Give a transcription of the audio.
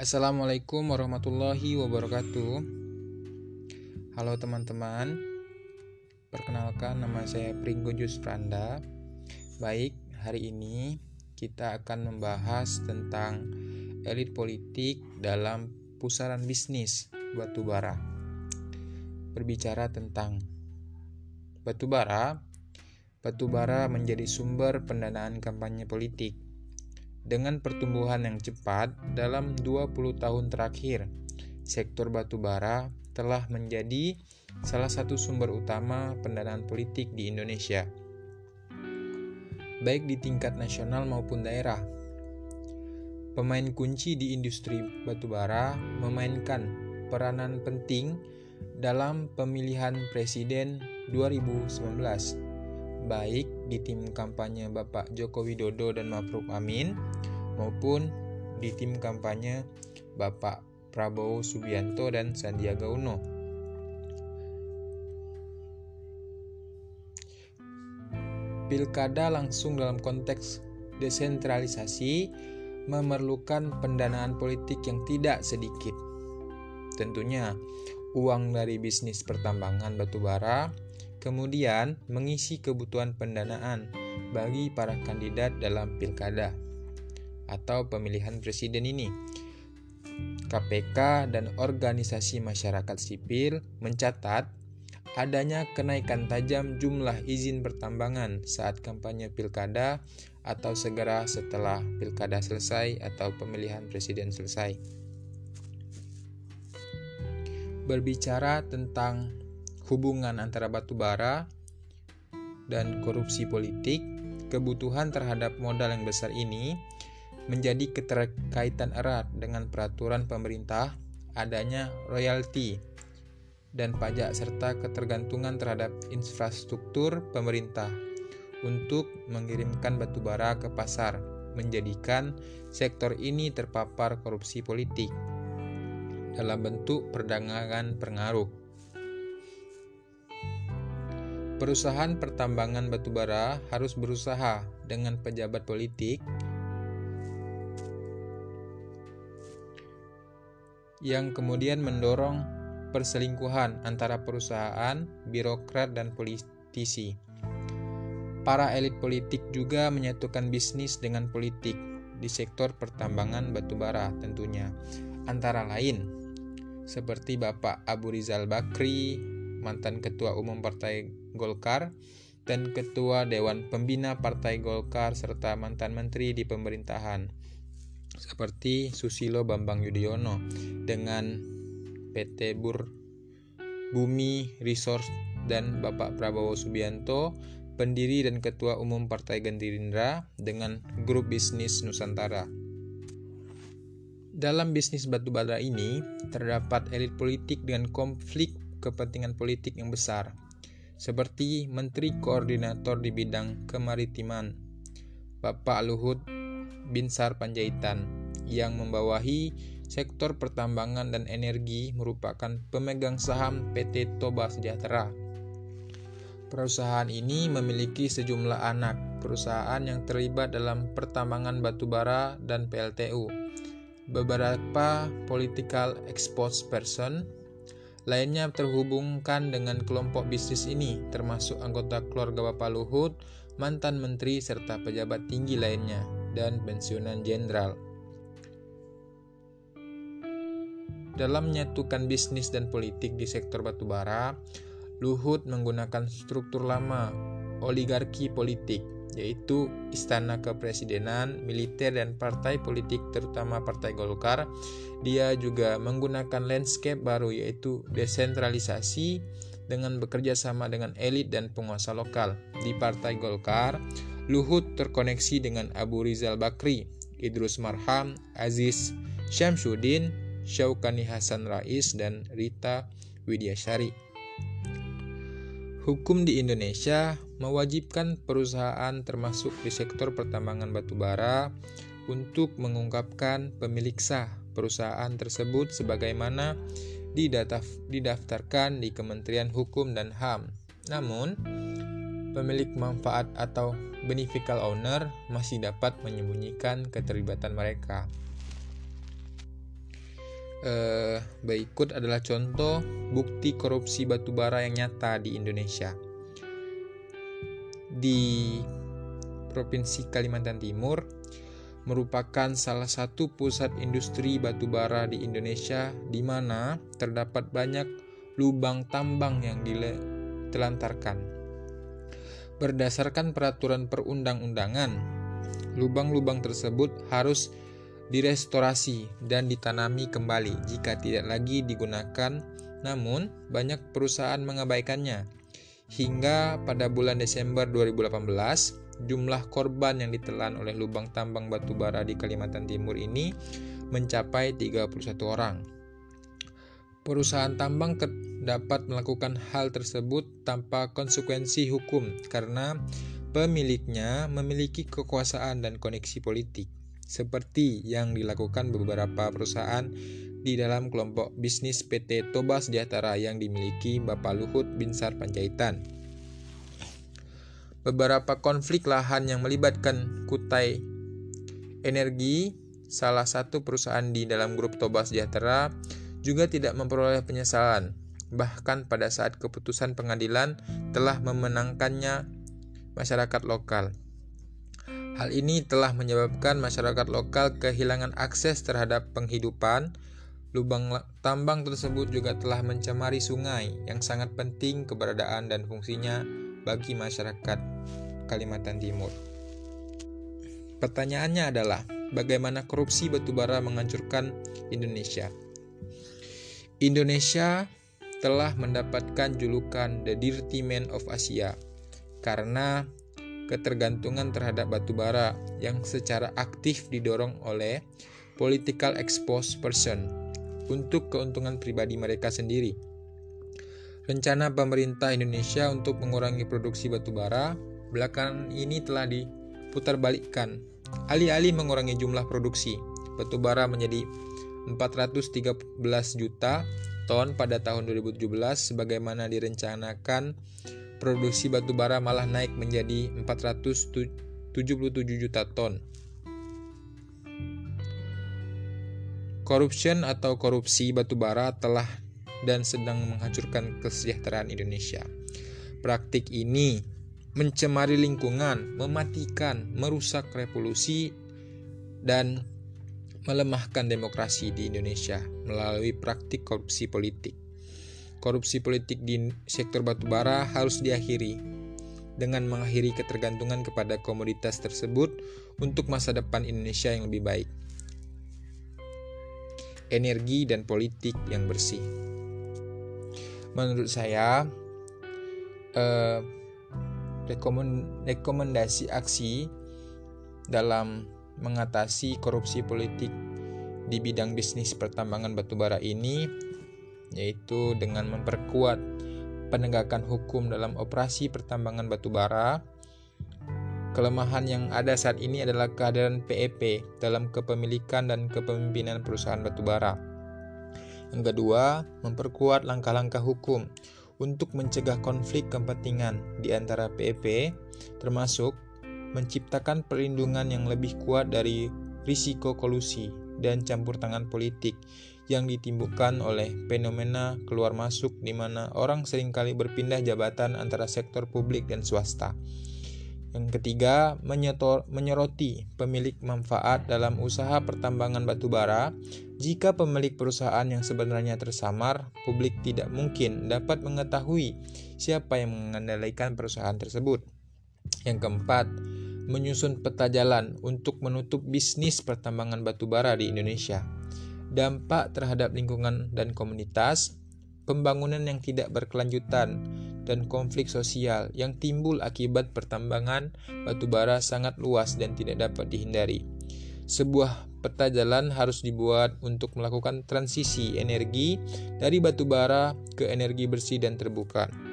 Assalamualaikum warahmatullahi wabarakatuh. Halo teman-teman. Perkenalkan nama saya Pringgo Jus Pranda. Baik, hari ini kita akan membahas tentang elit politik dalam pusaran bisnis batubara. Berbicara tentang batubara, batubara menjadi sumber pendanaan kampanye politik dengan pertumbuhan yang cepat dalam 20 tahun terakhir, sektor batubara telah menjadi salah satu sumber utama pendanaan politik di Indonesia, baik di tingkat nasional maupun daerah. Pemain kunci di industri batubara memainkan peranan penting dalam pemilihan presiden 2019 baik di tim kampanye Bapak Joko Widodo dan Ma'ruf Amin maupun di tim kampanye Bapak Prabowo Subianto dan Sandiaga Uno. Pilkada langsung dalam konteks desentralisasi memerlukan pendanaan politik yang tidak sedikit. Tentunya, uang dari bisnis pertambangan batubara kemudian mengisi kebutuhan pendanaan bagi para kandidat dalam pilkada atau pemilihan presiden ini. KPK dan organisasi masyarakat sipil mencatat adanya kenaikan tajam jumlah izin pertambangan saat kampanye pilkada atau segera setelah pilkada selesai atau pemilihan presiden selesai. Berbicara tentang hubungan antara batu bara dan korupsi politik, kebutuhan terhadap modal yang besar ini menjadi keterkaitan erat dengan peraturan pemerintah adanya royalti dan pajak serta ketergantungan terhadap infrastruktur pemerintah untuk mengirimkan batu bara ke pasar menjadikan sektor ini terpapar korupsi politik dalam bentuk perdagangan pengaruh Perusahaan pertambangan batubara harus berusaha dengan pejabat politik yang kemudian mendorong perselingkuhan antara perusahaan, birokrat, dan politisi. Para elit politik juga menyatukan bisnis dengan politik di sektor pertambangan batubara tentunya. Antara lain, seperti Bapak Abu Rizal Bakri, mantan Ketua Umum Partai Golkar, dan Ketua Dewan Pembina Partai Golkar serta mantan menteri di pemerintahan seperti Susilo Bambang Yudhoyono dengan PT Bur Bumi Resource dan Bapak Prabowo Subianto pendiri dan Ketua Umum Partai Gerindra dengan grup bisnis Nusantara. Dalam bisnis batubara ini, terdapat elit politik dengan konflik kepentingan politik yang besar, seperti Menteri Koordinator di bidang kemaritiman, Bapak Luhut Binsar Panjaitan, yang membawahi sektor pertambangan dan energi merupakan pemegang saham PT Toba Sejahtera. Perusahaan ini memiliki sejumlah anak perusahaan yang terlibat dalam pertambangan batubara dan PLTU. Beberapa political exposed person lainnya terhubungkan dengan kelompok bisnis ini, termasuk anggota keluarga Bapak Luhut, mantan menteri, serta pejabat tinggi lainnya, dan pensiunan jenderal. Dalam menyatukan bisnis dan politik di sektor batubara, Luhut menggunakan struktur lama oligarki politik yaitu istana kepresidenan, militer, dan partai politik terutama Partai Golkar. Dia juga menggunakan landscape baru yaitu desentralisasi dengan bekerja sama dengan elit dan penguasa lokal. Di Partai Golkar, Luhut terkoneksi dengan Abu Rizal Bakri, Idrus Marham, Aziz Syamsuddin, Syaukani Hasan Rais, dan Rita Widyasari. Hukum di Indonesia mewajibkan perusahaan termasuk di sektor pertambangan batubara untuk mengungkapkan pemilik sah perusahaan tersebut sebagaimana didaftarkan di Kementerian Hukum dan HAM. Namun, pemilik manfaat atau beneficial owner masih dapat menyembunyikan keterlibatan mereka. eh, berikut adalah contoh bukti korupsi batubara yang nyata di Indonesia. Di Provinsi Kalimantan Timur merupakan salah satu pusat industri batubara di Indonesia di mana terdapat banyak lubang tambang yang ditelantarkan. Berdasarkan peraturan perundang-undangan, lubang-lubang tersebut harus direstorasi dan ditanami kembali jika tidak lagi digunakan, namun banyak perusahaan mengabaikannya. Hingga pada bulan Desember 2018, jumlah korban yang ditelan oleh lubang tambang batu bara di Kalimantan Timur ini mencapai 31 orang. Perusahaan tambang dapat melakukan hal tersebut tanpa konsekuensi hukum karena pemiliknya memiliki kekuasaan dan koneksi politik seperti yang dilakukan beberapa perusahaan di dalam kelompok bisnis PT Toba Sejahtera yang dimiliki Bapak Luhut Binsar Panjaitan. Beberapa konflik lahan yang melibatkan Kutai Energi, salah satu perusahaan di dalam grup Toba Sejahtera, juga tidak memperoleh penyesalan. Bahkan pada saat keputusan pengadilan telah memenangkannya masyarakat lokal. Hal ini telah menyebabkan masyarakat lokal kehilangan akses terhadap penghidupan. Lubang tambang tersebut juga telah mencemari sungai yang sangat penting keberadaan dan fungsinya bagi masyarakat Kalimantan Timur. Pertanyaannya adalah, bagaimana korupsi batubara menghancurkan Indonesia? Indonesia telah mendapatkan julukan The Dirty Man of Asia karena ketergantungan terhadap batu bara yang secara aktif didorong oleh political exposed person untuk keuntungan pribadi mereka sendiri. Rencana pemerintah Indonesia untuk mengurangi produksi batu bara belakangan ini telah diputarbalikkan. Alih-alih mengurangi jumlah produksi, batu bara menjadi 413 juta ton pada tahun 2017 sebagaimana direncanakan produksi batu bara malah naik menjadi 477 juta ton. Corruption atau korupsi batu bara telah dan sedang menghancurkan kesejahteraan Indonesia. Praktik ini mencemari lingkungan, mematikan, merusak revolusi, dan melemahkan demokrasi di Indonesia melalui praktik korupsi politik korupsi politik di sektor batubara harus diakhiri dengan mengakhiri ketergantungan kepada komoditas tersebut untuk masa depan Indonesia yang lebih baik. Energi dan politik yang bersih. Menurut saya, eh, rekomendasi aksi dalam mengatasi korupsi politik di bidang bisnis pertambangan batubara ini yaitu dengan memperkuat penegakan hukum dalam operasi pertambangan batu bara. Kelemahan yang ada saat ini adalah kehadiran PEP dalam kepemilikan dan kepemimpinan perusahaan batu bara. Yang kedua, memperkuat langkah-langkah hukum untuk mencegah konflik kepentingan di antara PEP, termasuk menciptakan perlindungan yang lebih kuat dari risiko kolusi dan campur tangan politik yang ditimbulkan oleh fenomena keluar masuk di mana orang sering kali berpindah jabatan antara sektor publik dan swasta. Yang ketiga, menyetor, menyoroti pemilik manfaat dalam usaha pertambangan batu bara. Jika pemilik perusahaan yang sebenarnya tersamar, publik tidak mungkin dapat mengetahui siapa yang mengendalikan perusahaan tersebut. Yang keempat, menyusun peta jalan untuk menutup bisnis pertambangan batu bara di Indonesia dampak terhadap lingkungan dan komunitas, pembangunan yang tidak berkelanjutan, dan konflik sosial yang timbul akibat pertambangan batu bara sangat luas dan tidak dapat dihindari. Sebuah peta jalan harus dibuat untuk melakukan transisi energi dari batu bara ke energi bersih dan terbuka